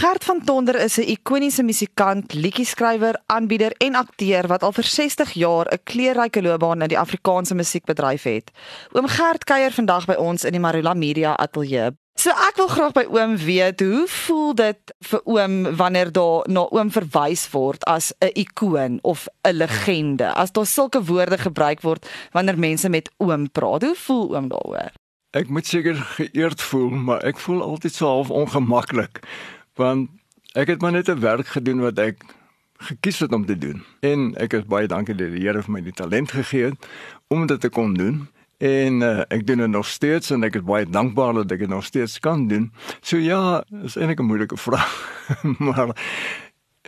Gert van Tonder is 'n ikoniese musikant, liedjie-skrywer, aanbieder en akteur wat al vir 60 jaar 'n kleurryke loopbaan in die Afrikaanse musiekbedryf het. Oom Gert kuier vandag by ons in die Marula Media Ateljee. So ek wil graag by oom weet, hoe voel dit vir oom wanneer daar na oom verwys word as 'n ikoon of 'n legende? As daar sulke woorde gebruik word wanneer mense met oom praat, hoe voel oom daaroor? Ek moet seker geëerd voel, maar ek voel altyd so half ongemaklik want ek het maar net 'n werk gedoen wat ek gekies het om te doen. En ek is baie dankbaar dat die Here vir my die talent gegee het om dit te kon doen. En uh, ek doen dit nog steeds en ek is baie dankbaar dat ek dit nog steeds kan doen. So ja, is eintlik 'n moeilike vraag. maar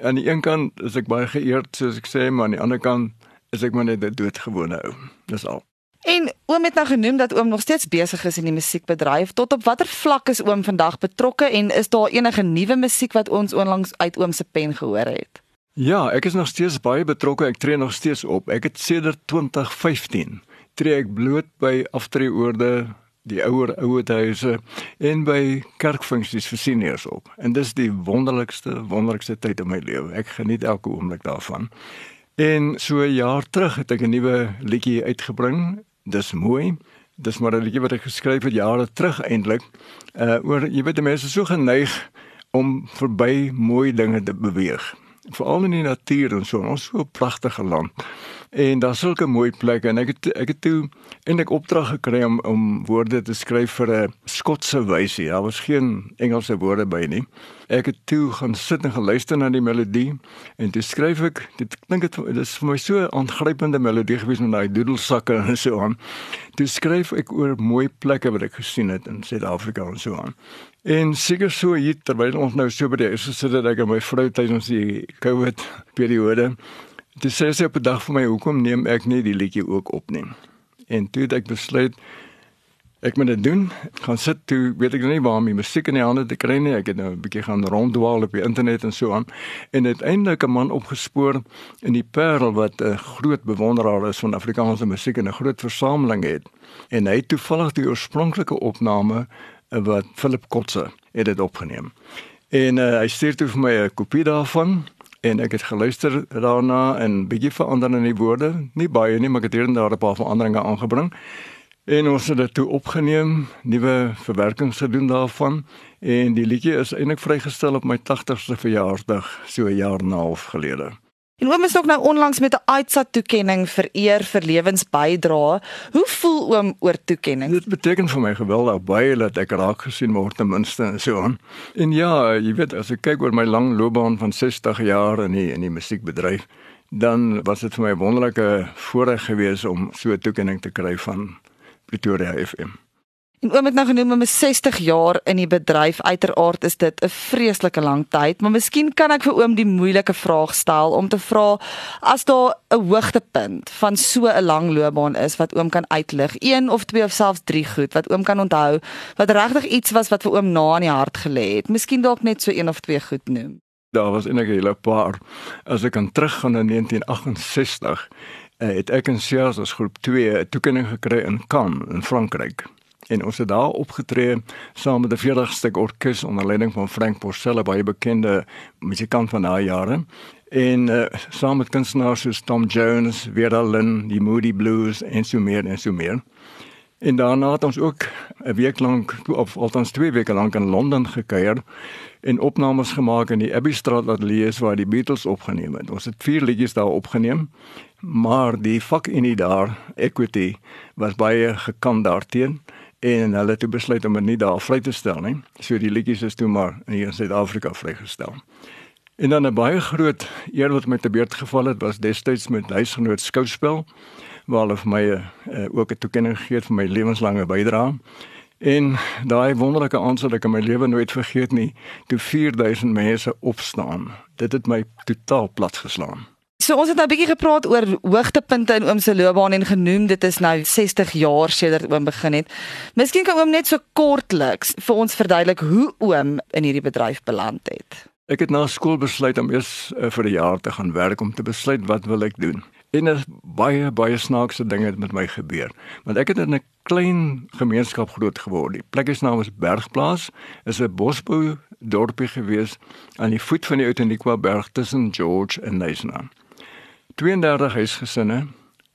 aan die een kant is ek baie geëerd soos ek sê, maar aan die ander kant is ek maar net 'n doodgewone ou. Dis al. En oom het nou genoem dat oom nog steeds besig is in die musiekbedryf. Tot op watter vlak is oom vandag betrokke en is daar enige nuwe musiek wat ons onlangs uit oom se pen gehoor het? Ja, ek is nog steeds baie betrokke. Ek tree nog steeds op. Ek het sedert 2015 tree ek bloot by aftreeoorde, die ouer ouerhuise en by kerkfunksies vir seniors op. En dis die wonderlikste, wonderlikste tyd in my lewe. Ek geniet elke oomblik daarvan. En so 'n jaar terug het ek 'n nuwe liedjie uitgebring dis mooi. Dis maar 'n liedjie wat ek geskryf het jare terug eintlik. Uh oor jy weet mense is so geneig om verby mooi dinge te beweeg. Veral in die natuur en so. Ons so 'n pragtige land. En daar's sulke mooi plekke en ek het ek het toe eintlik opdrag gekry om om woorde te skryf vir 'n Skotse wysie. Daar was geen Engelse woorde by nie. Ek het toe gaan sit en geluister na die melodie en toe skryf ek dit klink dit is vir my so 'n aangrypende melodie gewees met daai doedelsakke en so aan. Toe skryf ek oor mooi plekke wat ek gesien het in Suid-Afrika en so aan. En seker so hier terwyl ons nou so by die is gesit het ek en my vrou tydens die COVID periode Dis sê sy op 'n dag vir my, hoekom neem ek nie die liedjie ook opneem? En toe het ek besluit ek moet dit doen. Gaan sit toe, weet ek nie waar om die musiek in die hande te kry nie. Ek het nou 'n bietjie gaan ronddwaal op die internet en so aan en uiteindelik 'n man opgespoor in die Parel wat 'n groot bewonderaar is van Afrikaanse musiek en 'n groot versameling het. En hy het toevallig die oorspronklike opname wat Philip Kotse het dit opgeneem. En uh, hy stuur toe vir my 'n kopie daarvan en ek het geluister daarna en bietjie verander in die woorde, nie baie nie, maar ek het hier en daar 'n paar veranderinge aangebring. En ons het dit toe opgeneem, nuwe verwerkings gedoen daarvan en die liedjie is eintlik vrygestel op my 80ste verjaarsdag so 'n jaar en 'n half gelede. En oom is ook nou onlangs met 'n AITSA toekenning vir eer vir lewensbydrae. Hoe voel oom oor toekenning? Dit beteken vir my geweldig baie dat ek raak gesien word ten minste so aan. En ja, jy weet as ek kyk oor my lang loopbaan van 60 jaar in die in die musiekbedryf, dan was dit vir my 'n wonderlike voorreg geweest om so 'n toekenning te kry van Pretoria FM. En oom het nou genoem om 60 jaar in die bedryf. Uiteraard is dit 'n vreeslike lang tyd, maar miskien kan ek vir oom die moeilike vraag stel om te vra as daar 'n hoogtepunt van so 'n lang loopbaan is wat oom kan uitlig, een of twee of selfs drie goed wat oom kan onthou wat regtig iets was wat vir oom na in die hart gelê het. Miskien dalk net so een of twee goed noem. Daar was eintlik 'n hele paar. As ek kan teruggaan na 1968, eh, het ek in Sears as groep 2 'n toekenning gekry in Cannes in Frankryk en ons het daar opgetree saam met 'n 40 stuk orkes onder leiding van Frank Porcella baie bekende musikant van daai jare en uh, saam met kunstenaars soos Tom Jones, Vera Lynn, die Moody Blues en so meer en so meer. En daarna het ons ook 'n week lank of althans twee weke lank in Londen gekuier en opnames gemaak in die Abbey Street ateljee waar die Beatles opgeneem het. Ons het vier liedjies daar opgeneem, maar die vak in die daar Equity was baie gekant daarteen en hulle het toe besluit om dit nie daar vry te stel nie. So die liedjies is toe maar hier in Suid-Afrika vrygestel. En dan 'n baie groot eer wat my te beurt geval het was destyds met huisgenoot skouspel waar hulle vir my uh, ook 'n toekenning gegee het vir my lewenslange bydrae. En daai wonderlike aansig ek in my lewe nooit vergeet nie, toe 4000 mense opstaan. Dit het my totaal plat geslaan. So ons het nou 'n bietjie gepraat oor hoogtepunte in oom se loopbaan en genoem dit is nou 60 jaar sedert oom begin het. Miskien kan oom net so kortliks vir ons verduidelik hoe oom in hierdie bedryf beland het. Ek het na skool besluit om eers uh, vir 'n jaar te gaan werk om te besluit wat wil ek doen. En er baie baie snaakse dinge het met my gebeur. Want ek het in 'n klein gemeenskap groot geword. Die plek is naam is Bergplaas, is 'n bosbou dorpie gewees aan die voet van die Outeniqua berg tussen George en Nyasa. 32 huisgesinne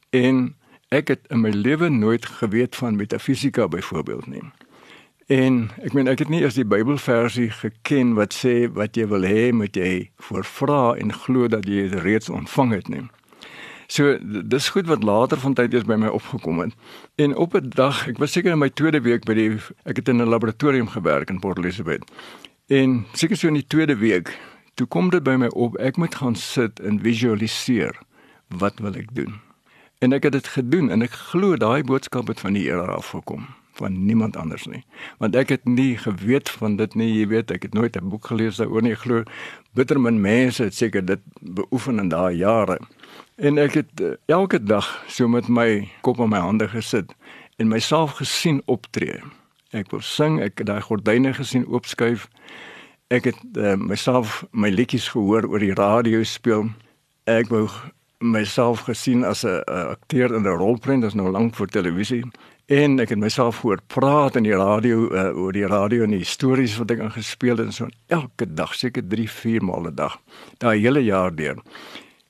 en ek het in my lewe nooit geweet van metafisika byvoorbeeld nie. En ek meen ek het nie eers die Bybelversie geken wat sê wat jy wil hê moet jy voorvra en glo dat jy dit reeds ontvang het nie. So dis goed wat later van tyd eers by my opgekom het. En op 'n dag, ek was seker in my tweede week by die ek het in 'n laboratorium gewerk in Port Elizabeth. En seker so in die tweede week, toe kom dit by my op ek moet gaan sit en visualiseer wat wil ek doen. En ek het dit gedoen en ek glo daai boodskap het van die Here af gekom van niemand anders nie want ek het nie geweet van dit nie jy weet ek het nooit 'n boek gelees daaroor nie glo bittermin mense het seker dit beoefen in daai jare En ek het uh, elke dag so met my kop in my hande gesit en myself gesien optree. Ek wou sing, ek het daai gordyne gesien oopskuif. Ek het uh, myself my liedjies gehoor oor die radio speel. Ek wou myself gesien as 'n akteur in 'n rolprent, dit is nou lank vir televisie. En ek het myself gehoor praat in die radio uh, oor die radio en die stories wat ek ingespeel het en so elke dag, seker 3, 4 maal 'n dag. Daai hele jaar deur.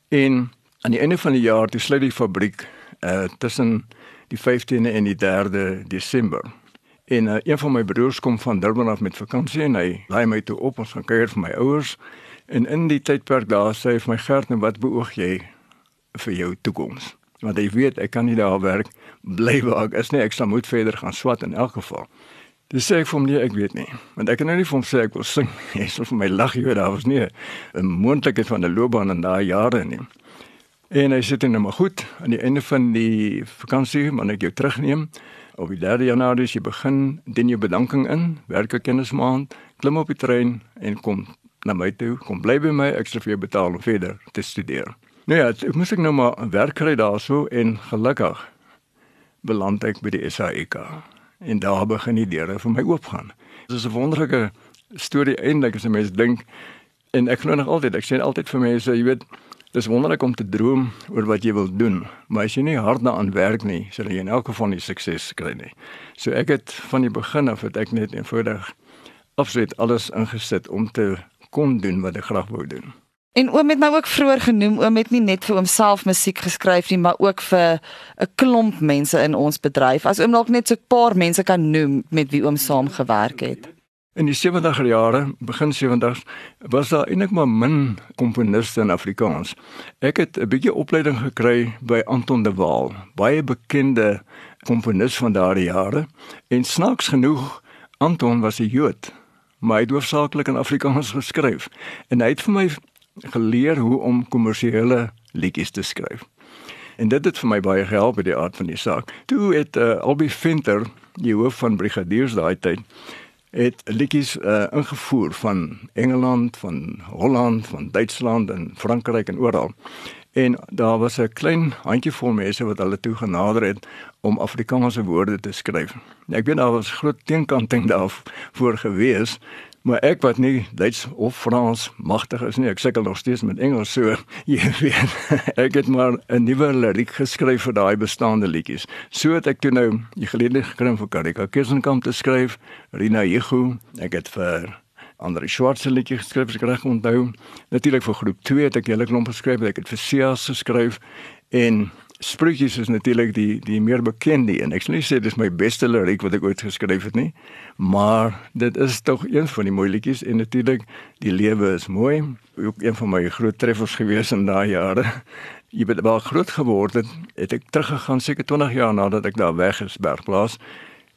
En aan die einde van die jaar toe sluit die fabriek uh tussen die 15de en die 3de Desember. En uh, een van my broers kom van Durban af met vakansie en hy laai my toe op ons gaan kuier vir my ouers. En in die tydperk daar sê hy vir my Gert, nou wat beoog jy vir jou toekoms? Want hy weet ek kan nie daar werk bly waar ek is nie. Ek sal moet verder gaan swat in elk geval. Dis sê ek vir hom nee, ek weet nie. Want ek kan nou nie vir hom sê ek wil sing. Hy sê vir my lag jy, daar was nie 'n moontlikheid van 'n loopbaan in daai jare nie. En hy sit net maar goed aan die einde van die vakansie, maar ek jou terugneem. Op die 3 Januarie as jy begin, dien jou bedanking in, werk 'n kennismaand, klim op die trein en kom na my toe, kom bly by my, ek sal vir jou betaal om verder te studeer. Nou ja, ek moes ek nou maar werk kry daarso en gelukkig beland ek by die SAIK en daar begin die deure vir my oopgaan. Dit is 'n wonderlike storie eintlik as 'n mens dink en ek glo nog altyd, ek sê altyd vir mense, jy weet, Dis wonderlik om te droom oor wat jy wil doen, maar as jy nie hard daaraan werk nie, sal jy in elk geval nie sukses kry nie. So ek het van die begin af het ek net eenvoudig afsit alles ingesit om te kon doen wat ek graag wou doen. En oom het my ook vroeër genoem, oom het nie net vir homself musiek geskryf nie, maar ook vir 'n klomp mense in ons bedryf. As oom dalk net so 'n paar mense kan noem met wie oom saam gewerk het. In die 70er jare, begin 70s, was daar eintlik maar min komponiste in Afrikaans. Ek het 'n bietjie opleiding gekry by Anton de Waal, baie bekende komponis van daardie jare. En snaaks genoeg, Anton was 'n Jood, maar hy het hoofsaaklik in Afrikaans geskryf. En hy het vir my geleer hoe om kommersiële liedjies te skryf. En dit het vir my baie gehelp by die aard van die saak. Toe het uh, Albie Venter, die hoof van brigadiers daai tyd, het liedjies uh, ingevoer van Engeland, van Holland, van Duitsland en Frankryk en oral. En daar was 'n klein handjievol mense wat hulle toe genader het om Afrikaanse woorde te skryf. Ek weet daar was groot teenkanting daarvoor gewees, Maar ek wat nie Duits of Frans magtig is nie, ek sukkel nog steeds met Engels so. Jy weet, ek het maar 'n nuwe liriek geskryf vir daai bestaande liedjies. So het ek toe nou die geleentheid gekry vir Karika Kersenkamp te skryf, Rina Yego, ek het vir Andre Schwartz liedjie geskryf, ek reg onthou. Natuurlik vir groep 2 het ek 'n hele klomp geskryf, ek het vir Sias geskryf en Sproetjies is natuurlik die die meer bekende een. Ek sal nie sê dis my beste liriek wat ek ooit geskryf het nie, maar dit is tog een van die mooi liedjies en natuurlik die lewe is mooi. Ook een van my groot treffers gewees in daai jare. Jy het wel groot geword het, het ek teruggegaan seker 20 jaar nadat ek daar weg is Bergplaas.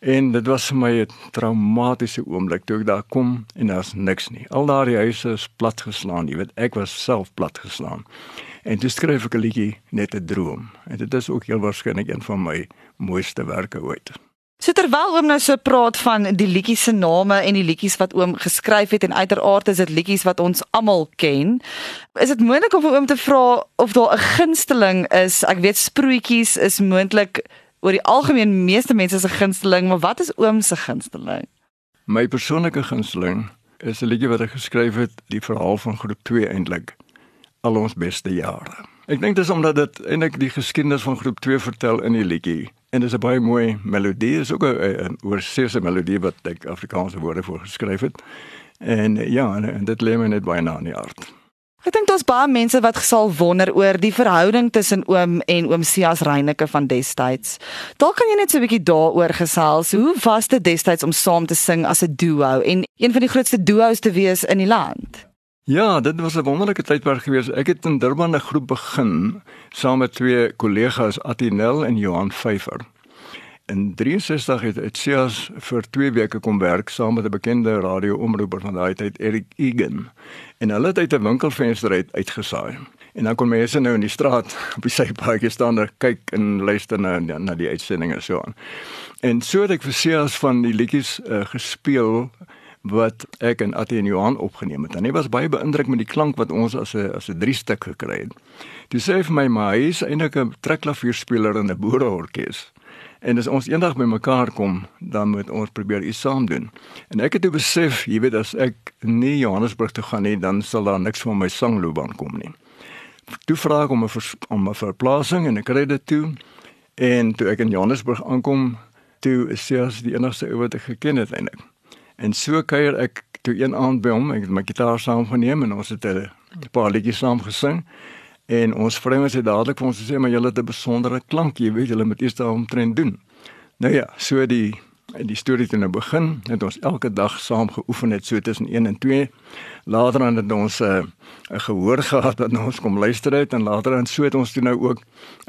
En dit was vir my 'n traumatiese oomblik toe ek daar kom en daar's niks nie. Al daardie huise is platgeslaan, jy weet, ek was self platgeslaan. En toe skryf ek 'n liedjie net 'n droom. En dit is ook heel waarskynlik een van my mooiste werke ooit. So terwyl oom nou so praat van die liedjies se name en die liedjies wat oom geskryf het en uiteraard is dit liedjies wat ons almal ken, is dit moontlik om vir oom te vra of daar 'n gunsteling is. Ek weet sproetjies is moontlik oor die algemeen meeste mense se gunsteling, maar wat is oom se gunsteling? My persoonlike gunsteling is 'n liedjie wat ek geskryf het, die verhaal van groep 2 eintlik al ons beste jare. Ek dink dis omdat dit eintlik die geskiedenis van groep 2 vertel in die liedjie en dis 'n baie mooi melodie, is ook 'n oorseese melodie wat ek Afrikaanse woorde voor geskryf het. En ja, en, en dit lê my net baie na in die hart. Ek dink daar's baie mense wat gesal wonder oor die verhouding tussen oom en oom Sias Reyneke van destyds. Daar kan jy net so 'n bietjie daaroor gesels. Hoe was dit destyds om saam te sing as 'n duo en een van die grootste duo's te wees in die land? Ja, dit was 'n wonderlike tydperk gewees. Ek het in Durban 'n groep begin saam met twee kollegas Atinel en Johan Vyver. In 63 het Etsias vir 2 weke kom werk saam met 'n bekende radio-omroeper van daai tyd, Eric Egan. En hulle het uit 'n winkelvenster uit uitgesaai. En dan kon mense nou in die straat op die sypaadjie staan en kyk en luister na na die uitsendinge so aan. En so het ek vir Sias van die liedjies uh, gespeel wat ek en Atie en Johan opgeneem het. En hy was baie beïndruk met die klank wat ons as 'n as 'n drie stuk gekry het. Toe sê hy vir my maar hy is eintlik 'n trekklavierspeler in 'n boereorkes. En as ons eendag bymekaar kom, dan moet ons probeer iets saam doen. En ek het toe besef, jy weet as ek nie Johannesburg toe gaan nie, dan sal daar niks van my sangloopbaan kom nie. Toe vra ek om 'n om 'n verplasing en ek kry dit toe. En toe ek in Johannesburg aankom, toe is as die enigste ou wat ek geken het eintlik. En so kuier ek toe een aand by hom, ek het my gitaar saamgeneem en ons het 'n paar liedjies saam gesing. En ons vriende het dadelik vir ons gesê maar julle het 'n besondere klank, jy weet julle moet eers daaromtrent doen. Nou ja, so die die storie het nou begin. Het ons elke dag saam geoefen het so tussen 1 en 2. Later dan het ons 'n uh, gehoor gehad dat ons kom luister het en later dan so het ons toe nou ook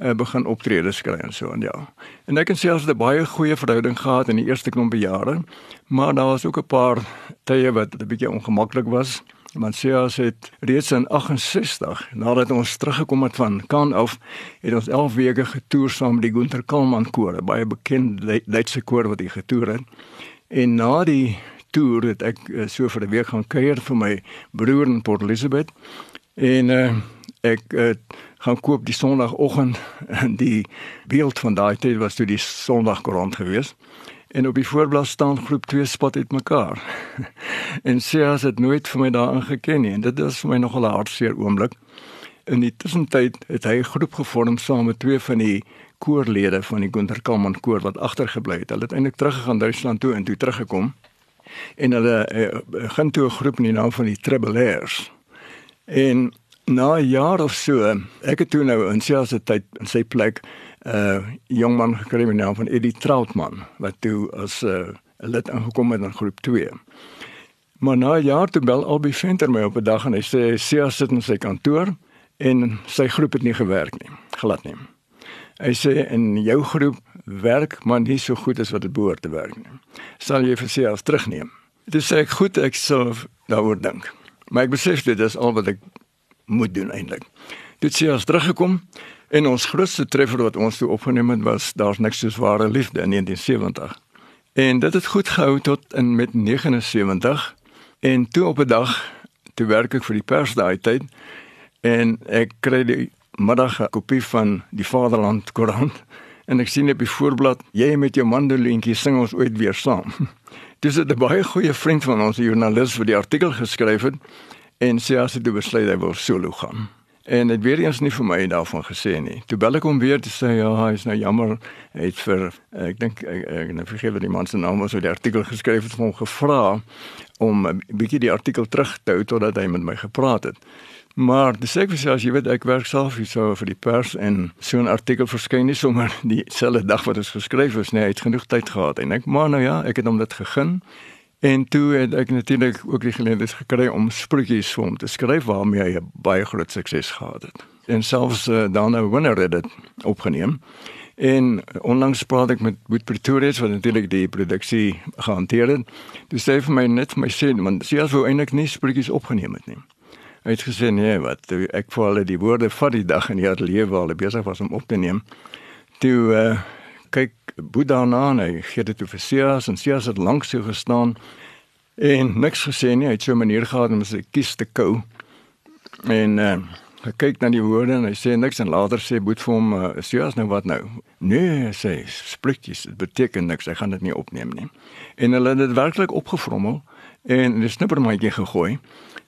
uh, begin optredes kry en so en ja. En ek en selfs 'n baie goeie verhouding gehad in die eerste klompe jare, maar daar was ook 'n paar tye wat 'n bietjie ongemaklik was. Mansias het reeds in 68 nadat ons teruggekom het van Kan af, het ons 11 weke getoer saam met die Gunter Kalman koor, baie bekende Duitse koor wat hy getoer het. En na die toer het ek uh, so vir 'n week gaan kuier vir my broer in Port Elizabeth. En uh, ek uh, gaan koop die sonoggend die beeld van daai tyd was toe die sonoggrond geweest en op die voorblad staan groep 2 spot uit mekaar. en sê as dit nooit vir my daarin geken nie en dit is vir my nogal 'n hartseer oomblik. In die tussentyd het hy 'n groep gevorm saam met twee van die koorlede van die Gunter Kalman koor wat agtergebly het. Hulle het eintlik teruggegaan Duitsland toe en toe teruggekom. En hulle uh, begin toe 'n groep in die naam van die Trebellers. En na 'n jaar of so, ek het toe nou in sy tyd in sy plek uh, jong man gekry met naam van Eddie Troutman wat toe as 'n uh, lid aangekom het in groep 2. Maar na 'n jaar toe bel Albie Venter my op 'n dag en hy sê Sia sit in sy kantoor en sy groep het nie gewerk nie, glad nie. Hy sê in jou groep werk maar nie so goed as wat dit behoort te werk nie. Sal jy vir Sia terugneem? Dit sê ek goed, ek sal daaroor dink. Maar ek besef dit is al wat ek moet doen eintlik. Dit sê as teruggekom En ons grootste treffer wat ons toe opgeneem het was daar's niks soos ware liefde in 1970. En dit het goed gehou tot in met 79 en toe op 'n dag toe werk ek vir die pers daai tyd en ek kry die middag 'n kopie van die Vaderland koerant en ek sien op die voorblad jy met jou mandolientjie sing ons ooit weer saam. Dis 'n baie goeie vriend van ons, 'n joernalis wat die artikel geskryf het en sê as hy besluit hy wil solo gaan. En dit weer eens nie vir my daarvan gesê nie. Toe bel ek hom weer te sê ja, hy is nou jammer. Hy het vir ek dink ek, ek nou vergeet wat die man se naam was wat die artikel geskryf het, hom gevra om 'n bietjie die artikel terug te hou totdat hy met my gepraat het. Maar dis ek sê as jy weet ek werk self hier so vir die pers en so 'n artikel verskyn nie sommer dieselfde dag wat dit geskryf is nie. Hy het genoeg tyd gehad en ek maar nou ja, ek het hom dit gegee. En toe het ek natuurlik ook die geleentheid gekry om sproetjies vir hom te skryf waarmee hy baie groot sukses gehad het. En selfs uh, dan 'n winner het dit opgeneem. En onlangs praat ek met Boet Pretorius wat natuurlik die produksie gehanteer het. Dis sê vir my net vir my sê want sy het wou eintlik nie sproetjies opgeneem het nie. Hy het gesê nee, wat ek vir hulle die woorde van die dag in die ateljee waar hulle besig was om op te neem. Toe uh, kyk Boeddha na en hy gee dit vir Sias en Sias het lank so gestaan en niks gesê nie. Hy het so 'n manier gehad om sy kies te kou. En uh, hy kyk na die woorde en hy sê niks en later sê Boet vir hom uh, Sias nou wat nou? Nee, sê spreekjies, dit beteken niks. Hy gaan dit nie opneem nie. En hulle het dit werklik opgevrommel en 'n snippermandjie gegooi.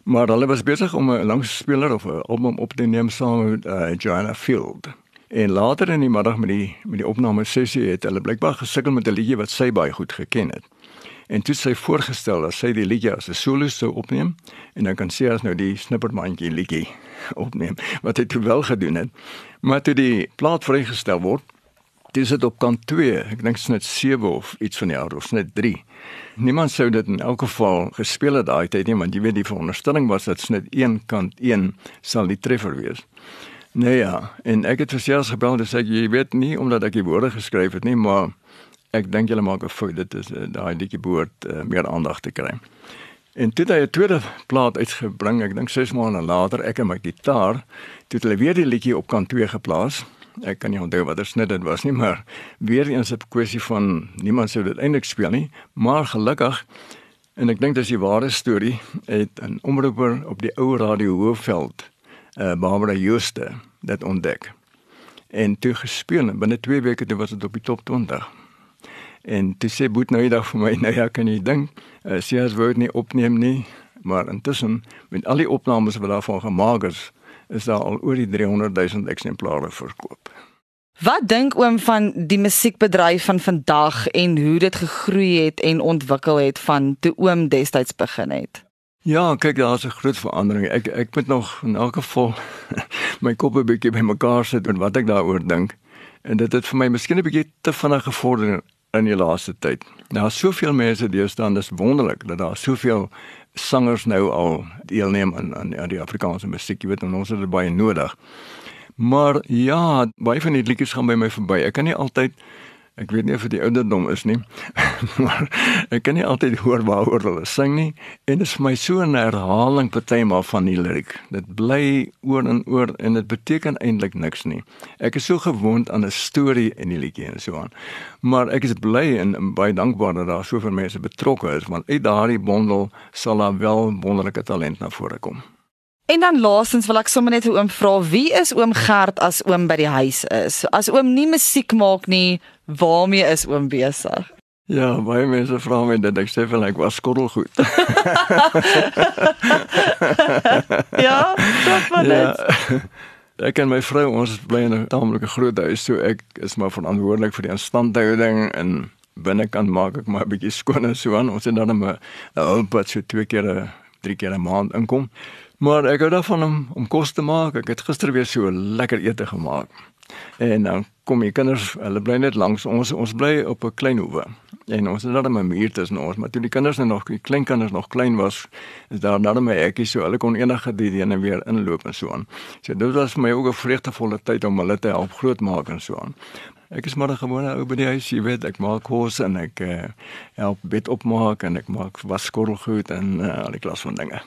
Maar hulle was besig om 'n langspeler of 'n album op te neem saam met uh, Joanna Field. En later in die middag met die met die opname sessie het hulle blykbaar gesukkel met 'n liedjie wat sy baie goed geken het. En toe sy voorgestel dat sy die liedjie as 'n solo sou opneem en dan kan sy as nou die snippermandjie liedjie opneem wat hy toe wel gedoen het. Maar toe die plaat vrygestel word, dis dit op kant 2. Ek dink dit is net 7 of iets van die jaar of net 3. Niemand sou dit in elk geval gespeel het daai tyd nie, want jy weet die veronderstelling was dat net een kant 1 sal die treffer wees. Nee ja, en ek het verselfs gebel en sê jy weet nie omdat ek die woorde geskryf het nie, maar ek dink julle maak 'n fout. Dit is uh, daai liedjie behoort uh, meer aandag te kry. En toe het hy 'n tweede plaat uitgebring, ek dink 6 maande later, ek en my gitaar, toe het hulle weer die liedjie op kant 2 geplaas. Ek kan nie onthou watter snit dit was nie, maar weer eens 'n kwessie van niemand sou dit eintlik speel nie, maar gelukkig en ek dink dis die ware storie, het 'n omroeper op die ou radio Hoofveld, eh uh, Barbara Juste, dit ontdek. En toe gespeel binne 2 weke toe was dit op die top 20. En toe sê Boet nou eendag vir my, nou ja, kan jy dink, uh, het wou nie opneem nie, maar intussen met al die opnames wat daarvan gemaak is, is daar al oor die 300 000 eksemplare verkoop. Wat dink oom van die musiekbedryf van vandag en hoe dit gegroei het en ontwikkel het van toe oom destyds begin het? Ja, kyk, daar's 'n groot verandering. Ek ek moet nog in elk geval my kop 'n bietjie bymekaar sit met wat ek daaroor dink. En dit het vir my miskien 'n bietjie te vinnig gevorder in die laaste tyd. Daar's soveel mense deesdae, dis wonderlik dat daar soveel sangers nou al deelneem aan aan, aan die Afrikaanse musiek, jy weet, ons het dit baie nodig. Maar ja, baie van die liedjies gaan by my verby. Ek kan nie altyd Ek weet nie of dit ouderdom is nie. maar ek kan nie altyd hoor waaroor hulle sing nie en dit is vir my so 'n herhaling partymal van die liriek. Dit bly oor en oor en dit beteken eintlik niks nie. Ek is so gewoond aan 'n storie in die liedjie en so aan. Maar ek is bly en, en baie dankbaar dat daar soveel mense betrokke is want uit daardie bondel sal daar wel wonderlike talent na vore kom. En dan laasens wil ek sommer net 'n oom vra, wie is oom Gert as oom by die huis is? As oom nie musiek maak nie, waarmee is oom besig? Ja, baie mense vra my dit ek sê vir ek was skottelgoed. ja, dit was net. Ja. Ek en my vrou ons bly in 'n tamelike groot huis, so ek is maar verantwoordelik vir die instandhouding en binnekant maak ek maar 'n bietjie skoon en so aan. Ons het dan 'n hulpad so twee keer, drie keer 'n maand inkom. Maar ek hou daarvan om om kos te maak. Ek het gister weer so lekker ete gemaak. En dan kom die kinders, hulle bly net langs ons. Ons bly op 'n klein hoewe. En ons het daar 'n muur tussen ons, maar toe die kinders nou nog die klein kinders nog klein was, is daar net my hekkie so hulle kon enige tyd heen en weer inloop en so aan. So dit was vir my ook 'n vreugdevolle tyd om hulle te help grootmaak en so aan. Ek is maar 'n gewone ou by die huis, jy weet, ek maak kos en ek uh, help bed opmaak en ek maak was skorrelgoed en uh, al die klas van dinge.